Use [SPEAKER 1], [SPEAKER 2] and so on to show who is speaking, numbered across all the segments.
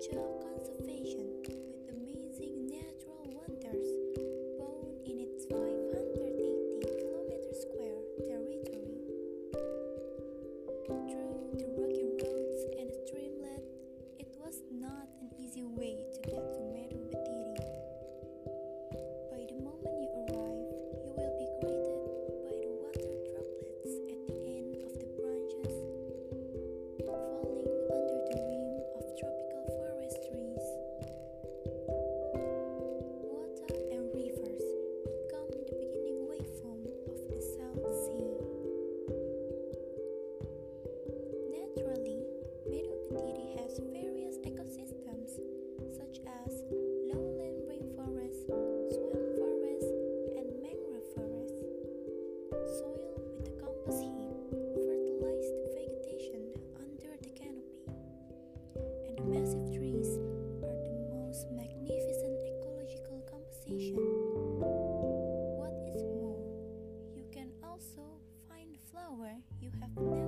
[SPEAKER 1] Joe. lowland rainforests, swamp forests, and mangrove forests. Soil with the compass heap fertilized vegetation under the canopy, and the massive trees are the most magnificent ecological composition. What is more, you can also find flower you have never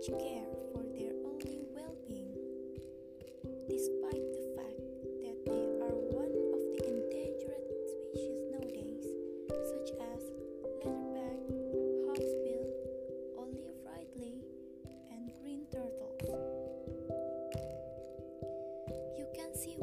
[SPEAKER 1] much care for their own well being, despite the fact that they are one of the endangered species nowadays, such as leatherback, hawksbill, olive ridley, and green turtles. You can see